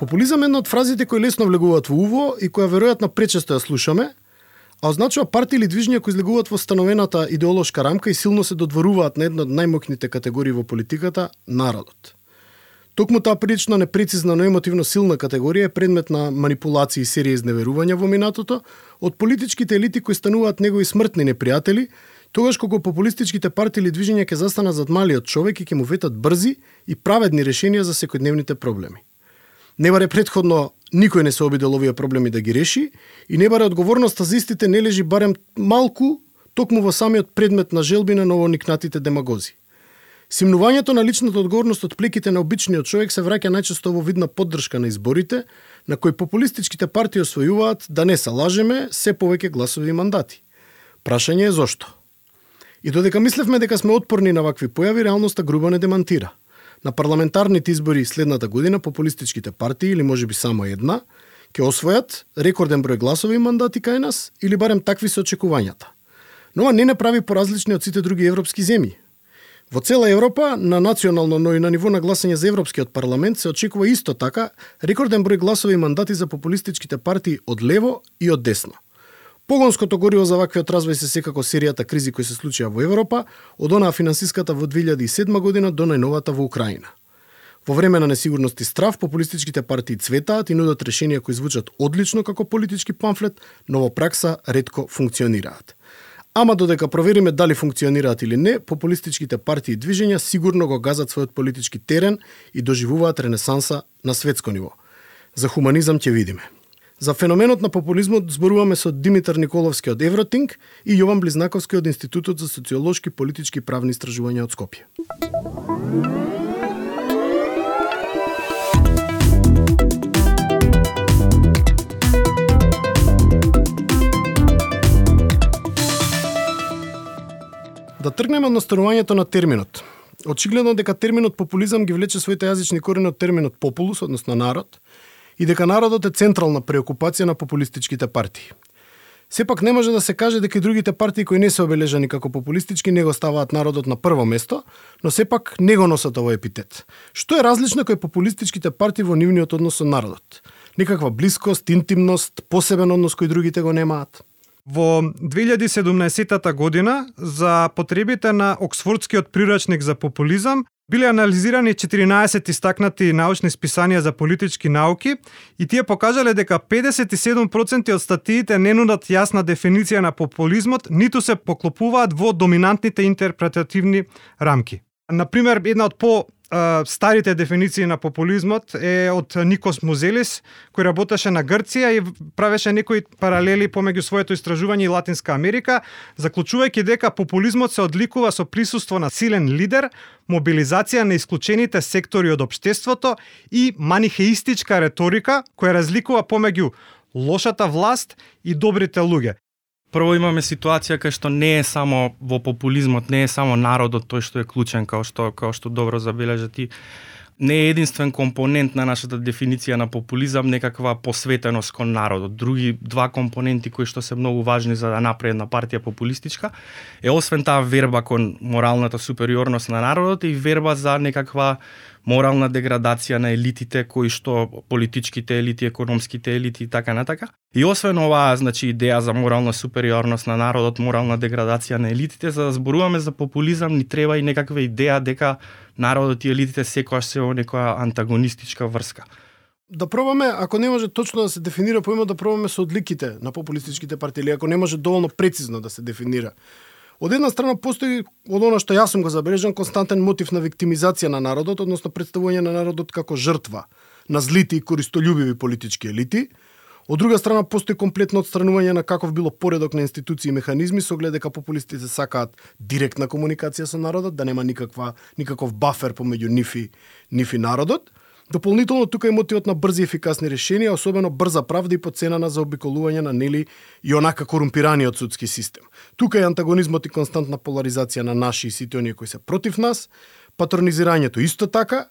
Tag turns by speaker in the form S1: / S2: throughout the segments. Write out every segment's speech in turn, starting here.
S1: Популизам е една од фразите кои лесно влегуваат во уво и која веројатно пречесто ја слушаме, а означува партии или движења кои излегуваат во становената идеолошка рамка и силно се додворуваат на една од најмокните категории во политиката народот. Токму таа прилично непрецизна, но емотивно силна категорија е предмет на манипулации и серија изневерувања во минатото од политичките елити кои стануваат негови смртни непријатели, тогаш кога популистичките партии или движења ќе застанат зад малиот човек и ќе му ветат брзи и праведни решенија за секојдневните проблеми. Не баре предходно никој не се обидел овие проблеми да ги реши и не баре одговорноста за истите не лежи барем малку токму во самиот предмет на желбина на овоникнатите демагози. Симнувањето на личната одговорност од плеките на обичниот човек се враќа најчесто во видна поддршка на изборите, на кои популистичките партии освојуваат, да не се лажеме, се повеќе гласови и мандати. Прашање е зошто? И додека мислевме дека сме отпорни на вакви појави, реалноста грубо не демантира. На парламентарните избори следната година популистичките партии или можеби само една ќе освојат рекорден број гласови и мандати кај нас или барем такви се очекувањата. Но ова не не прави поразлични од сите други европски земји. Во цела Европа, на национално, но и на ниво на гласање за Европскиот парламент се очекува исто така рекорден број гласови и мандати за популистичките партии од лево и од десно. Погонското гориво за ваквиот развој се секако серијата кризи кои се случија во Европа, од онаа финансиската во 2007 година до најновата во Украина. Во време на несигурност и страв, популистичките партии цветаат и нудат решенија кои звучат одлично како политички памфлет, но во пракса ретко функционираат. Ама додека провериме дали функционираат или не, популистичките партии и движења сигурно го газат својот политички терен и доживуваат ренесанса на светско ниво. За хуманизам ќе видиме. За феноменот на популизмот зборуваме со Димитар Николовски од Евротинг и Јован Близнаковски од Институтот за социолошки, политички и правни истражувања од Скопје. Да тргнеме од настанувањето на терминот. Очигледно дека терминот популизам ги влече своите јазични корени од терминот популус, односно народ, и дека народот е централна преокупација на популистичките партии. Сепак не може да се каже дека и другите партии кои не се обележани како популистички не го ставаат народот на прво место, но сепак не го носат овој епитет. Што е различно кој популистичките партии во нивниот однос со народот? Некаква блискост, интимност, посебен однос кој другите го немаат?
S2: Во 2017 година за потребите на Оксфордскиот прирачник за популизам биле анализирани 14 истакнати научни списанија за политички науки и тие покажале дека 57% од статиите не нудат јасна дефиниција на популизмот, ниту се поклопуваат во доминантните интерпретативни рамки. Например, една од по старите дефиниции на популизмот е од Никос Музелис, кој работеше на Грција и правеше некои паралели помеѓу своето истражување и Латинска Америка, заклучувајќи дека популизмот се одликува со присуство на силен лидер, мобилизација на исклучените сектори од општеството и манихеистичка реторика која разликува помеѓу лошата власт и добрите луѓе.
S3: Прво имаме ситуација кај што не е само во популизмот, не е само народот тој што е клучен, као што као што добро забележа ти. Не е единствен компонент на нашата дефиниција на популизам некаква посветеност кон народот. Други два компоненти кои што се многу важни за да направи една партија популистичка е освен таа верба кон моралната супериорност на народот и верба за некаква морална деградација на елитите кои што политичките елити, економските елити и така натака. И освен оваа, значи идеја за морална супериорност на народот, морална деградација на елитите, за да зборуваме за популизам ни треба и некаква идеја дека народот и елитите секогаш се во некоја антагонистичка врска.
S1: Да пробаме, ако не може точно да се дефинира поимот, да пробаме со одликите на популистичките партии, ако не може доволно прецизно да се дефинира Од една страна постои од она што јас сум го забележан константен мотив на виктимизација на народот, односно представување на народот како жртва на злите и користољубиви политички елити. Од друга страна постои комплетно отстранување на каков било поредок на институции и механизми со оглед дека популистите сакаат директна комуникација со народот, да нема никаква никаков бафер помеѓу нив и, нив и народот. Дополнително тука е мотивот на брзи и ефикасни решенија, особено брза правда и по цена на заобиколување на нели и онака корумпираниот судски систем. Тука е антагонизмот и константна поларизација на наши и сите оние кои се против нас, патронизирањето исто така,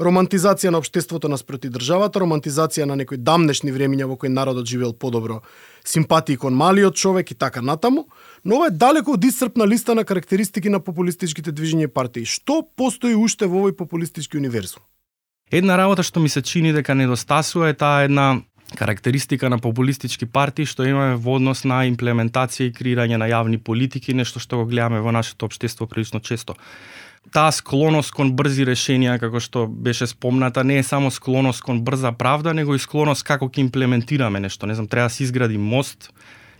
S1: романтизација на општеството наспроти државата, романтизација на некои дамнешни времиња во кои народот живеел подобро, симпатии кон малиот човек и така натаму, но ова е далеко од исцрпна листа на карактеристики на популистичките движења и партии. Што постои уште во овој популистички универзум?
S3: Една работа што ми се чини дека недостасува е таа една карактеристика на популистички партии што имаме во однос на имплементација и креирање на јавни политики, нешто што го гледаме во нашето општество прилично често. Таа склоност кон брзи решенија, како што беше спомната, не е само склоност кон брза правда, него и склоност како ќе имплементираме нешто. Не знам, треба да се изгради мост,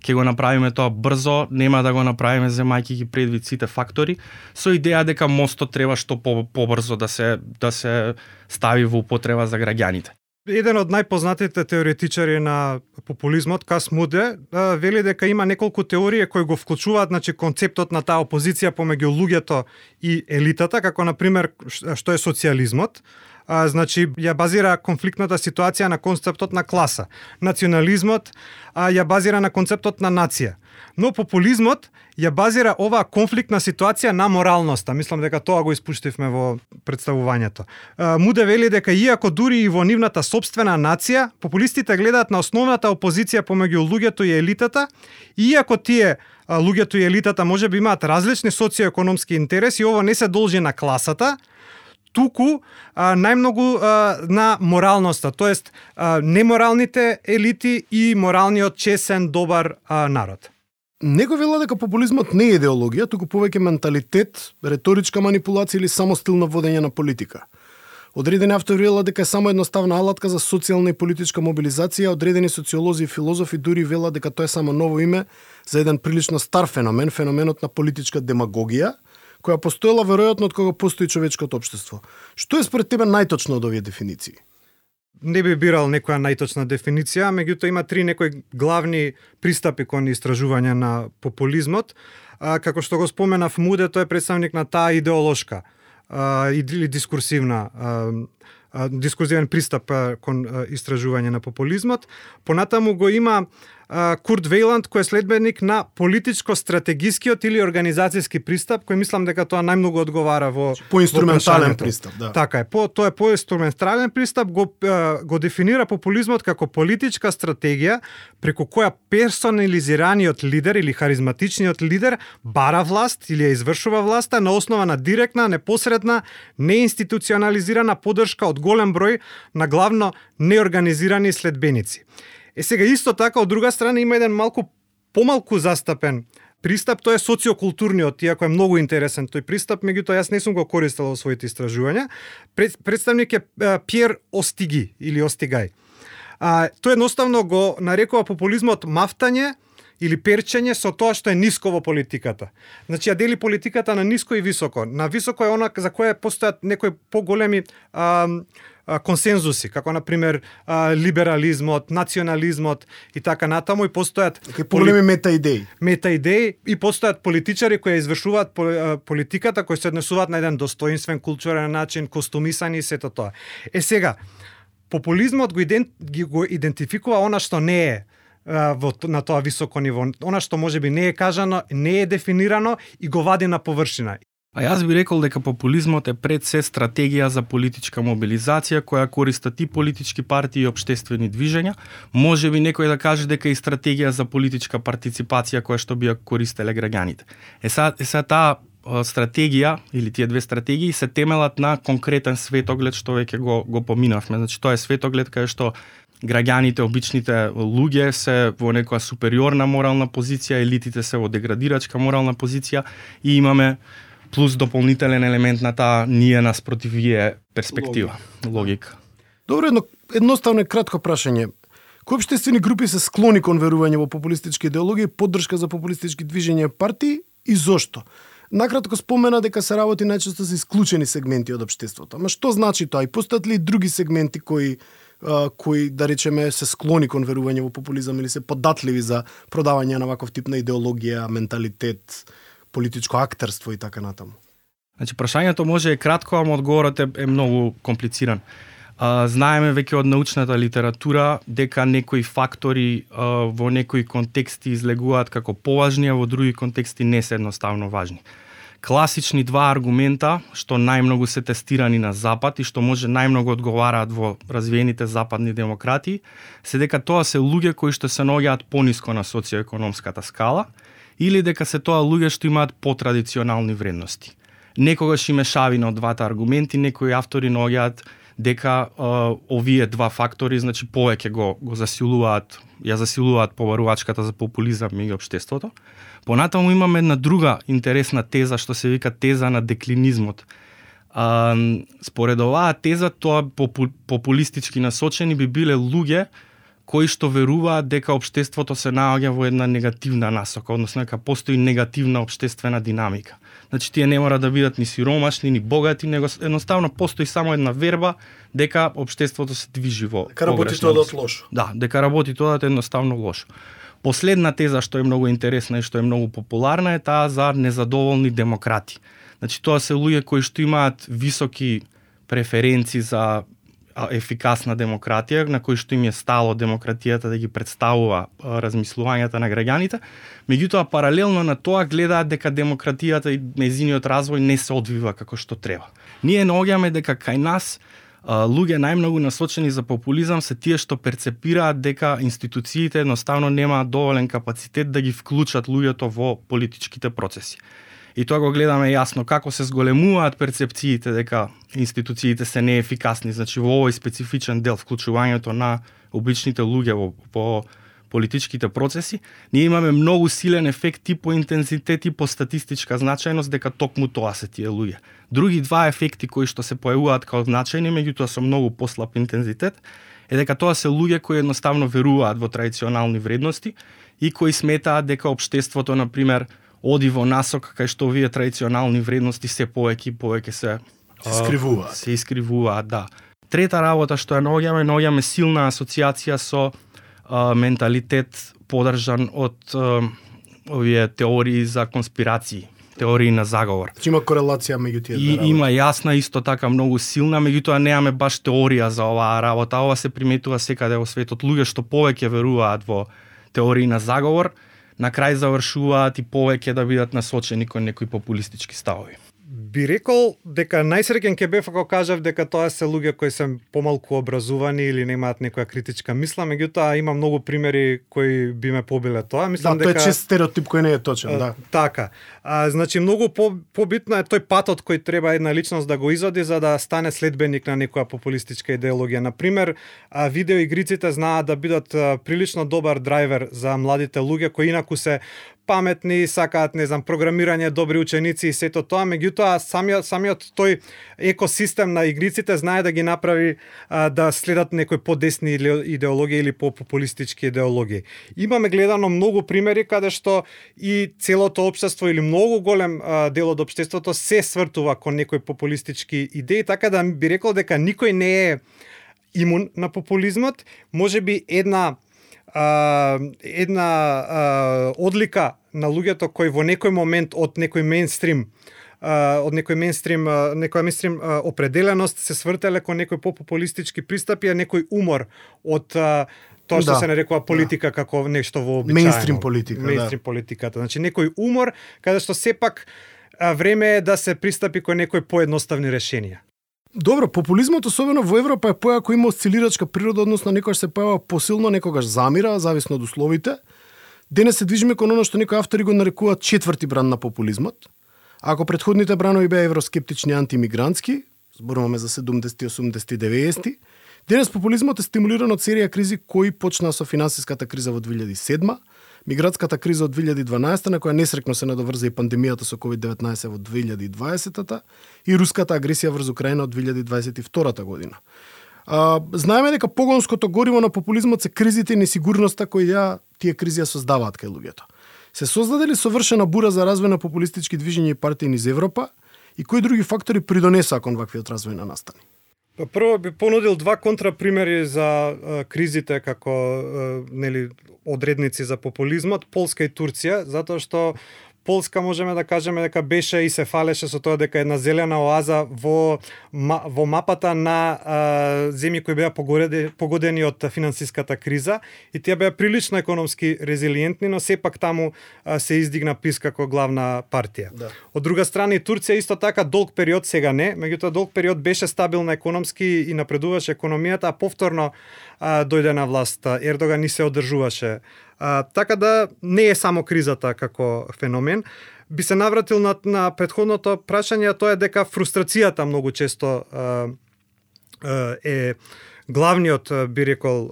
S3: ќе го направиме тоа брзо, нема да го направиме земајќи ги предвид сите фактори, со идеја дека мостот треба што побрзо да се да се стави во употреба за граѓаните.
S2: Еден од најпознатите теоретичари на популизмот, Кас Муде, вели дека има неколку теории кои го вклучуваат значи, концептот на таа опозиција помеѓу луѓето и елитата, како на пример што е социализмот а, значи ја базира конфликтната ситуација на концептот на класа. Национализмот а, ја базира на концептот на нација. Но популизмот ја базира оваа конфликтна ситуација на моралноста. Мислам дека тоа го испуштивме во представувањето. Муде вели дека иако дури и во нивната собствена нација, популистите гледаат на основната опозиција помеѓу луѓето и елитата, иако тие луѓето и елитата може би имаат различни социоекономски интереси, ово не се должи на класата, туку а, најмногу а, на моралноста, тоест а, неморалните елити и моралниот чесен добар а, народ.
S1: Него вела дека популизмот не е идеологија, туку повеќе менталитет, реторичка манипулација или само стил на водење на политика. Одредени автори велат дека е само едноставна алатка за социјална и политичка мобилизација, одредени социолози и филозофи дури велат дека тоа е само ново име за еден прилично стар феномен, феноменот на политичка демагогија, која постоела веројатно од кога постои човечкото општество. Што е според тебе најточно од овие дефиниции?
S2: не би бирал некоја најточна дефиниција, меѓуто има три некои главни пристапи кон истражување на популизмот. А, како што го споменав Муде, тој е представник на таа идеолошка а, или дискурсивна а, дискурсивен пристап кон истражување на популизмот. Понатаму го има Курт Вейланд кој е следбеник на политичко-стратегискиот или организацијски пристап, кој мислам дека тоа најмногу одговара во
S1: поинструментален пристап, да.
S2: Така е, по тоа е поинструментален пристап го го дефинира популизмот како политичка стратегија преку која персонализираниот лидер или харизматичниот лидер бара власт или ја извршува власта на основа на директна, непосредна, неинституционализирана поддршка од голем број на главно неорганизирани следбеници. Е сега исто така од друга страна има еден малку помалку застапен пристап, тоа е социокултурниот, иако е многу интересен тој пристап, меѓутоа јас не сум го користел во своите истражувања. Представник е Пьер Остиги или Остигај. А, тој едноставно го нарекува популизмот мафтање или перчење со тоа што е ниско во политиката. Значи ја дели политиката на ниско и високо. На високо е она за кое постојат некои поголеми а, консензуси, како на пример либерализмот, национализмот и така натаму и постојат
S1: Таки поголеми мета идеи.
S2: Мета идеи и постојат политичари кои извршуваат политиката, кои се однесуваат на еден достоинствен културен начин, костумисани и сето тоа. Е сега, популизмот го, идент, го идентификува она што не е во, на тоа високо ниво. Она што може би не е кажано, не е дефинирано и го вади на површина.
S3: А јас би рекол дека популизмот е пред се стратегија за политичка мобилизација која користат и политички партии и обштествени движења. Може би некој да каже дека и стратегија за политичка партиципација која што би ја користеле граѓаните. Е са, е са таа стратегија или тие две стратегии се темелат на конкретен светоглед што веќе го го поминавме. Значи тоа е светоглед кај што граѓаните, обичните луѓе се во некоја супериорна морална позиција, елитите се во деградирачка морална позиција и имаме плюс дополнителен елемент на таа ние нас против вие перспектива, логика. логика.
S1: Добро, едно едноставно и кратко прашање. Кои обштествени групи се склони кон верување во популистички идеологии, поддршка за популистички движења партии и зошто? Накратко спомена дека се работи најчесто за исклучени сегменти од општеството. Ама што значи тоа? И постојат ли други сегменти кои кои да речеме се склони кон верување во популизам или се податливи за продавање на ваков тип на идеологија, менталитет, политичко актерство и така натаму?
S3: Значи, прашањето може е кратко, ама одговорот е, е многу комплициран. А, знаеме веќе од научната литература дека некои фактори а, во некои контексти излегуваат како поважни, а во други контексти не се едноставно важни. Класични два аргумента што најмногу се тестирани на Запад и што може најмногу одговараат во развиените западни демократии, се дека тоа се луѓе кои што се наоѓаат пониско на социоекономската скала или дека се тоа луѓе што имаат потрадиционални вредности. Некогаш и мешавина од двата аргументи, некои автори наоѓаат дека а, овие два фактори значи повеќе го го засилуваат ја засилуваат побарувачката за популизам меѓу општеството. Понатаму имаме една друга интересна теза што се вика теза на деклинизмот. А, според оваа теза тоа популистички насочени би биле луѓе кои што веруваат дека општеството се наоѓа во една негативна насока, односно дека постои негативна општествена динамика. Значи тие не мора да бидат ни сиромашни, ни богати, него едноставно постои само една верба дека општеството се движи во
S1: дека работи тоа да лошо.
S3: Да, дека работи тоа да едноставно лошо. Последна теза што е многу интересна и што е многу популарна е таа за незадоволни демократи. Значи тоа се луѓе кои што имаат високи преференции за ефикасна демократија, на кој што им е стало демократијата да ги представува размислувањата на граѓаните, меѓутоа паралелно на тоа гледаат дека демократијата и незиниот развој не се одвива како што треба. Ние наоѓаме дека кај нас луѓе најмногу насочени за популизам се тие што перцепираат дека институциите едноставно немаат доволен капацитет да ги вклучат луѓето во политичките процеси. И тоа го гледаме јасно како се зголемуваат перцепциите дека институциите се неефикасни. Значи во овој специфичен дел вклучувањето на обичните луѓе во, по политичките процеси, ние имаме многу силен ефект и по интензитет и по статистичка значајност дека токму тоа се тие луѓе. Други два ефекти кои што се појавуваат као значајни, меѓутоа со многу послаб интензитет, е дека тоа се луѓе кои едноставно веруваат во традиционални вредности и кои сметаат дека општеството, на пример, оди во насока кај што овие традиционални вредности се повеќе и повеќе се
S1: се искривуваат.
S3: Се искривуваат, да. Трета работа што ја наоѓаме, наоѓаме силна асоциација со а, менталитет подржан од а, овие теории за конспирации теории на заговор.
S1: Значи има корелација меѓу тие
S3: И
S1: две
S3: има јасна исто така многу силна, меѓутоа немаме баш теорија за оваа работа. Ова се приметува секаде во светот. Луѓе што повеќе веруваат во теории на заговор, на крај завршуваат и повеќе да бидат насочени кон некои популистички ставови
S2: би рекол дека најсреќен ќе бев ако кажав дека тоа се луѓе кои се помалку образувани или немаат некоја критичка мисла, меѓутоа има многу примери кои би ме побиле тоа.
S1: Мислам да, дека тоа е чист стереотип кој не е точен, да.
S2: Така. А, значи многу по, побитно е тој патот кој треба една личност да го извади за да стане следбеник на некоја популистичка идеологија. На пример, видеоигриците знаат да бидат прилично добар драйвер за младите луѓе кои инаку се паметни, сакаат, не знам, програмирање, добри ученици и сето тоа, меѓутоа самиот самиот тој екосистем на игриците знае да ги направи а, да следат некои подесни идеологии или попопулистички идеологии. Имаме гледано многу примери каде што и целото општество или многу голем а, дел од општеството се свртува кон некои популистички идеи, така да би рекол дека никој не е имун на популизмот, може би една а, една а, одлика на луѓето кои во некој момент од некој мейнстрим од некој мейнстрим, некоја мейнстрим определеност се свртеле кон некој популистички пристапи, а некој умор од тоа што да. се нарекува политика да. како нешто вообичаено.
S1: Мейнстрим политика,
S2: Мейнстрим
S1: да.
S2: политиката. Значи некој умор каде што сепак време е да се пристапи кон некои поедноставни решенија.
S1: Добро, популизмот особено во Европа е појако има осцилирачка природа, односно некогаш се појава посилно, некогаш замира, зависно од условите. Денес се движиме кон оно што некои автори го нарекуваат четврти бран на популизмот. Ако предходните бранови беа евроскептични антимигрантски, зборуваме за 70, 80, 90, денес популизмот е стимулиран од серија кризи кои почнаа со финансиската криза во 2007 Миграцката криза од 2012 на која несрекно се надоврза и пандемијата со COVID-19 во 2020 и руската агресија врз Украина од 2022 година. А, знаеме дека погонското гориво на популизмот се кризите и несигурноста кои ја тие кризи ја создаваат кај луѓето. Се создаде ли совршена бура за развој на популистички движења и партии низ Европа и кои други фактори придонесаа кон ваквиот развој на настани?
S2: Па прво би понудил два контрапримери за а, кризите како а, нели одредници за популизмот, Полска и Турција, затоа што Полска можеме да кажеме дека беше и се фалеше со тоа дека една зелена оаза во во мапата на а, земји кои беа погодени, погодени од финансиската криза и тие беа прилично економски резилиентни, но сепак таму а, се издигна ПИС како главна партија. Да. Од друга страна и Турција исто така долг период сега не, меѓутоа долг период беше стабилна економски и напредуваше економијата, а повторно а, дојде на власт Ердоган ни се одржуваше А, така да не е само кризата како феномен. Би се навратил на, на предходното прашање, тоа е дека фрустрацијата многу често а, е главниот би рекол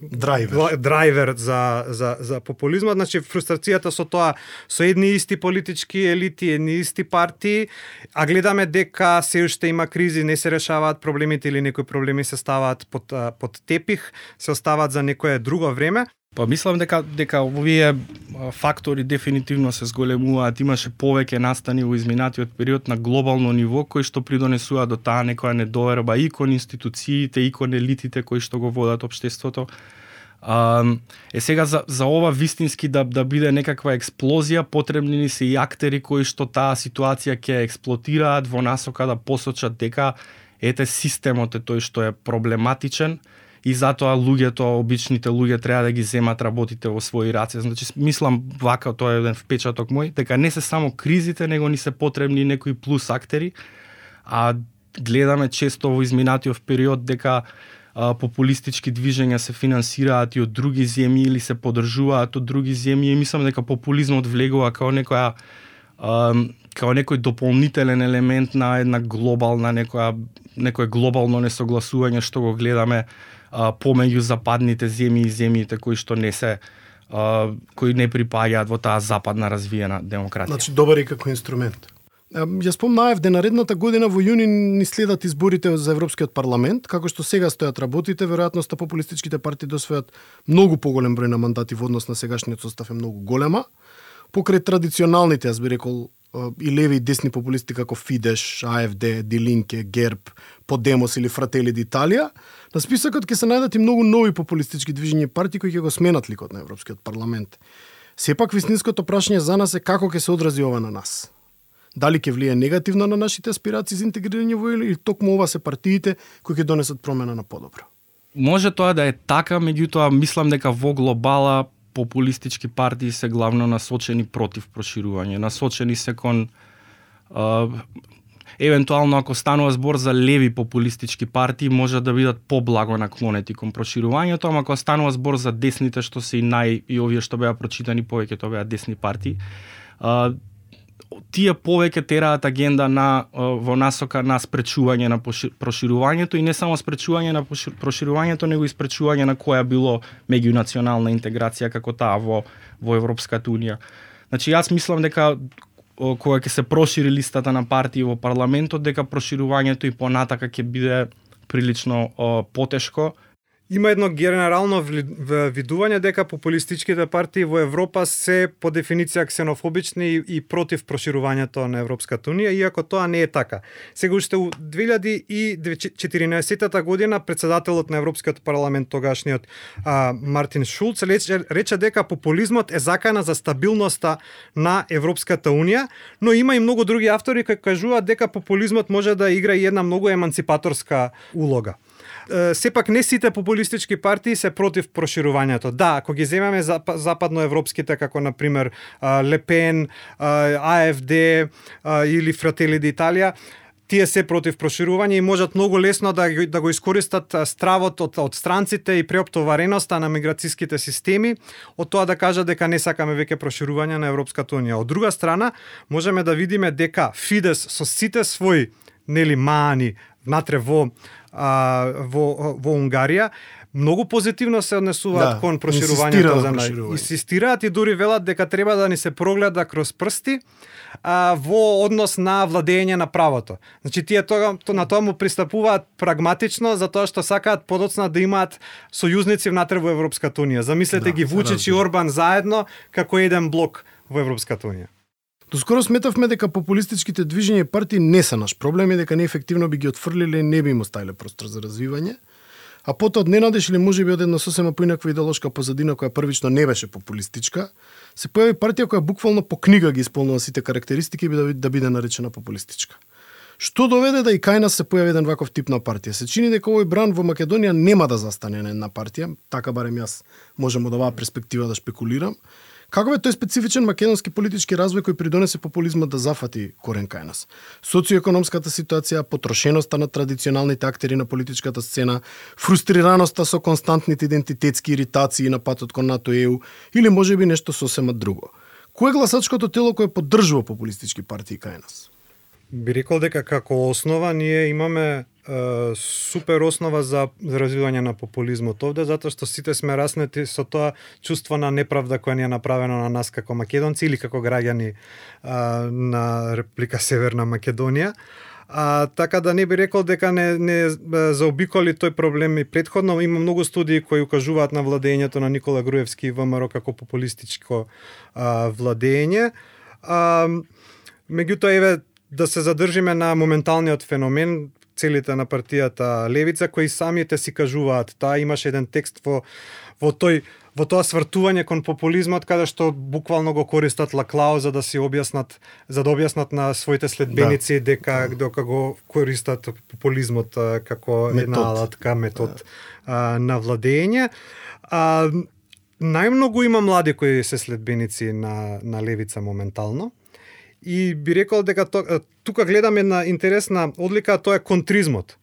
S1: драйвер
S2: драйвер за за за популизмот, значи фрустрацијата со тоа со едни исти политички елити, едни исти партии, а гледаме дека се уште има кризи, не се решаваат проблемите или некои проблеми се ставаат под под тепих, се оставаат за некое друго време.
S3: Па мислам дека дека овие фактори дефинитивно се зголемуваат, имаше повеќе настани во изминатиот период на глобално ниво кои што придонесува до таа некоја недоверба и кон институциите и кон елитите кои што го водат општеството. А, е сега за, за ова вистински да да биде некаква експлозија, потребни ни се и актери кои што таа ситуација ќе експлотираат во насока да посочат дека ете системот е тој што е проблематичен и затоа луѓето, обичните луѓе треба да ги земат работите во своји раце. Значи мислам вака тоа е еден впечаток мој дека не се само кризите, него ни се потребни некои плюс актери, а гледаме често во изминатиот период дека а, популистички движења се финансираат и од други земји или се поддржуваат од други земји и мислам дека популизмот влегува како некоја а, како некој дополнителен елемент на една глобална некоја некое глобално несогласување што го гледаме а, помеѓу западните земји и земјите кои што не се а, кои не припаѓаат во таа западна развиена демократија.
S1: Значи добар и како инструмент. Ја спомнаев де наредната година во јуни ни следат изборите за Европскиот парламент, како што сега стојат работите, веројатноста популистичките партии да освојат многу поголем број на мандати во однос на сегашниот состав е многу голема. Покрај традиционалните, јас би рекол, и леви и десни популисти како Фидеш, АФД, Дилинке, Герб, Подемос или Фратели d'Италија, на списокот ќе се најдат и многу нови популистички движења и партии кои ќе го сменат ликот на Европскиот парламент. Сепак вистинското прашање за нас е како ќе се одрази ова на нас. Дали ќе влие негативно на нашите аспирации за интегрирање во или токму ова се партиите кои ќе донесат промена на подобро?
S3: Може тоа да е така, меѓутоа мислам дека во глобала популистички партии се главно насочени против проширување, насочени се кон а, евентуално ако станува збор за леви популистички партии може да бидат поблаго наклонети кон проширувањето, ама ако станува збор за десните што се и нај и овие што беа прочитани повеќе тоа беа десни партии, а, тие повеќе тераат агенда на во насока на спречување на проширувањето и не само спречување на проширувањето, него и спречување на која било меѓунационална интеграција како таа во во Европската унија. Значи јас мислам дека кога ќе се прошири листата на партии во парламентот, дека проширувањето и понатака ќе биде прилично потешко
S2: Има едно генерално видување дека популистичките партии во Европа се по дефиниција ксенофобични и, против проширувањето на Европската унија, иако тоа не е така. Сега уште у 2014 година председателот на Европскиот парламент тогашниот а, Мартин Шулц рече, рече дека популизмот е закана за стабилноста на Европската унија, но има и многу други автори кои кажуваат дека популизмот може да игра и една многу емансипаторска улога сепак не сите популистички партии се против проширувањето. Да, ако ги земеме западноевропските како на пример Лепен, АФД или Фратели Италија, тие се против проширување и можат многу лесно да, да го искористат стравот од, од странците и преоптовареноста на миграцијските системи од тоа да кажат дека не сакаме веќе проширување на Европската унија. Од друга страна, можеме да видиме дека Фидес со сите своји нели маани внатре во а, во, во Унгарија, многу позитивно се однесуваат да, кон проширувањето за нај. Инсистираат и дури велат дека треба да ни се прогледа кроз прсти а, во однос на владење на правото. Значи тие тоа то, на тоа му пристапуваат прагматично затоа што сакаат подоцна да имаат сојузници внатре во Европската унија. Замислете да, ги Вучич и Орбан заедно како еден блок во Европската унија.
S1: Доскоро сметавме дека популистичките движења и партии не се наш проблем и дека неефективно би ги отфрлиле и не би им оставиле простор за развивање. А потоа од ненадеж или можеби од една сосема поинаква идеолошка позадина која првично не беше популистичка, се појави партија која буквално по книга ги исполнува сите карактеристики да, да биде наречена популистичка. Што доведе да и кај нас се појави еден ваков тип на партија? Се чини дека овој бран во Македонија нема да застане на една партија, така барем јас можам од оваа перспектива да шпекулирам, Каков е тој специфичен македонски политички развој кој придонесе популизмот да зафати корен кај нас? Социоекономската ситуација, потрошеноста на традиционалните актери на политичката сцена, фрустрираноста со константните идентитетски иритации на патот кон НАТО ЕУ или можеби нешто сосема друго. Кој е гласачкото тело кое поддржува популистички партии кај нас?
S2: Би рекол дека како основа ние имаме супер основа за развивање на популизмот овде, затоа што сите сме раснети со тоа чувство на неправда која ни е направено на нас како македонци или како граѓани а, на Република Северна Македонија. А, така да не би рекол дека не, не заобиколи тој проблем и предходно. Има многу студии кои укажуваат на владењето на Никола Груевски и ВМРО како популистичко а, владење. А, меѓутоа, еве, да се задржиме на моменталниот феномен, целите на партијата Левица, кои самите си кажуваат, таа имаше еден текст во, во тој во тоа свртување кон популизмот каде што буквално го користат Лаклау за да си објаснат за да објаснат на своите следбеници да. дека дека го користат популизмот како метод. една алатка метод да. на владење. А, најмногу има млади кои се следбеници на на левица моментално. И би рекол дека тука гледам една интересна одлика, тоа е контризмот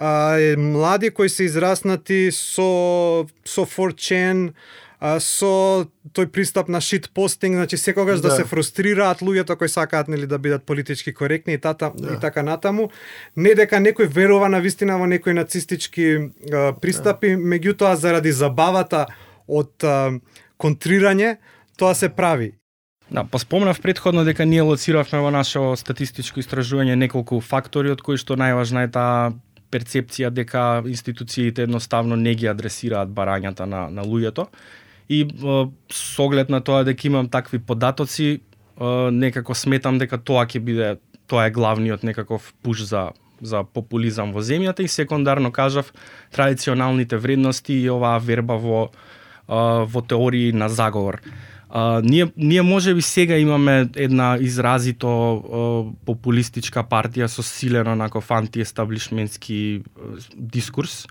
S2: а, е, млади кои се израснати со со 4chan, а, со тој пристап на шит постинг, значи секогаш да. да се фрустрираат луѓето кои сакаат нели да бидат политички коректни и тата да. и така натаму, не дека некој верува на вистина во некои нацистички а, пристапи, да. меѓутоа заради забавата од а, контрирање тоа се прави.
S3: Да, па спомнав предходно дека ние лоциравме во нашето статистичко истражување неколку фактори од кои што најважна е таа перцепција дека институциите едноставно не ги адресираат барањата на, на луѓето. И со оглед на тоа дека имам такви податоци, некако сметам дека тоа ќе биде тоа е главниот некаков пуш за за популизам во земјата и секундарно кажав традиционалните вредности и оваа верба во во теории на заговор. А, ние, ние може би сега имаме една изразито а, популистичка партија со силен онаков антиестаблишментски дискурс.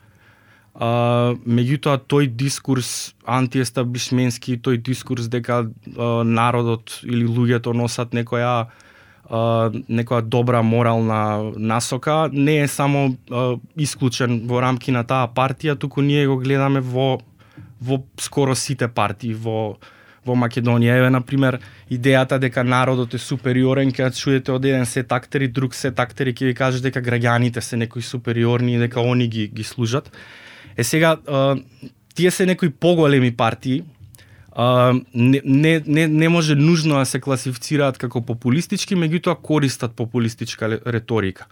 S3: А, меѓутоа тој дискурс антиестаблишментски, тој дискурс дека а, народот или луѓето носат некоја а, некоја добра морална насока, не е само а, исклучен во рамки на таа партија, туку ние го гледаме во во скоро сите партии во во Македонија. Еве, на пример, идејата дека народот е супериорен, ќе чуете од еден сет актери, друг сет актери ќе ви кажат дека граѓаните се некои супериорни и дека они ги, ги служат. Е сега, тие се некои поголеми партии, не, не, не, не може нужно да се класифицираат како популистички, меѓутоа користат популистичка реторика.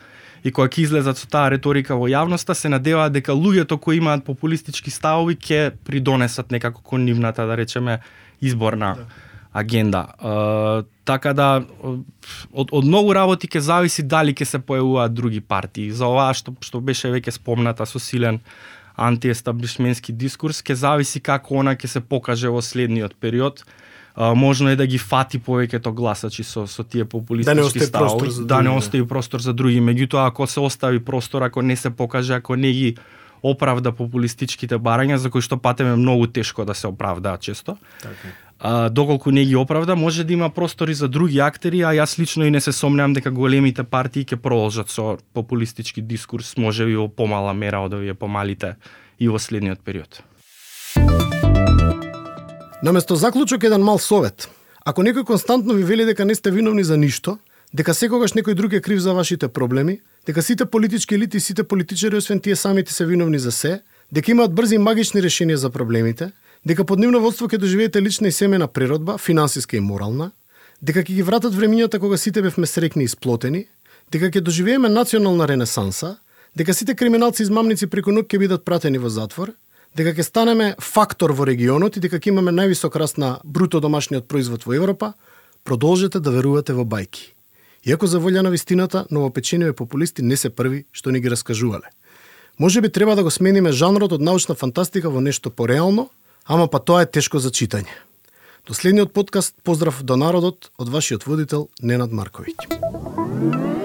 S3: И кога ќе излезат со таа реторика во јавноста, се надеваат дека луѓето кои имаат популистички ставови ќе придонесат некако кон нивната, да речеме, изборна да. агенда. Така да од, од многу работи ќе зависи дали ќе се појавуваат други партии. За оваа што што беше веќе спомната со силен антиестаблишментски дискурс, ќе зависи како она ќе се покаже во следниот период. Uh, можно е да ги фати повеќето гласачи со со тие популистички
S1: да
S3: ставови,
S1: да
S3: не остави простор за други. Меѓутоа ако се остави простор, ако не се покаже, ако не ги оправда популистичките барања за кои што патеме многу тешко да се оправдаат често. Така. А, доколку не ги оправда, може да има простори за други актери, а јас лично и не се сомневам дека големите партии ќе продолжат со популистички дискурс, може би во помала мера од овие помалите и во следниот период.
S1: Наместо заклучок еден мал совет. Ако некој константно ви вели дека не сте виновни за ништо, дека секогаш некој друг е крив за вашите проблеми, дека сите политички елити и сите политичари освен тие самите се виновни за се, дека имаат брзи и магични решенија за проблемите, дека под нивно водство ќе доживеете лична и семена природба, финансиска и морална, дека ќе ги вратат времињата кога сите бевме срекни и сплотени, дека ќе доживееме национална ренесанса, дека сите криминалци и измамници преку ноќ ќе бидат пратени во затвор, дека ќе станеме фактор во регионот и дека ќе имаме највисок раст на бруто домашниот производ во Европа, продолжете да верувате во бајки. Иако за волја на вистината, новопечениве популисти не се први што ни ги раскажувале. Може би треба да го смениме жанрот од научна фантастика во нешто пореално, ама па тоа е тешко за читање. До следниот подкаст поздрав до народот од вашиот водител Ненад Марковиќ.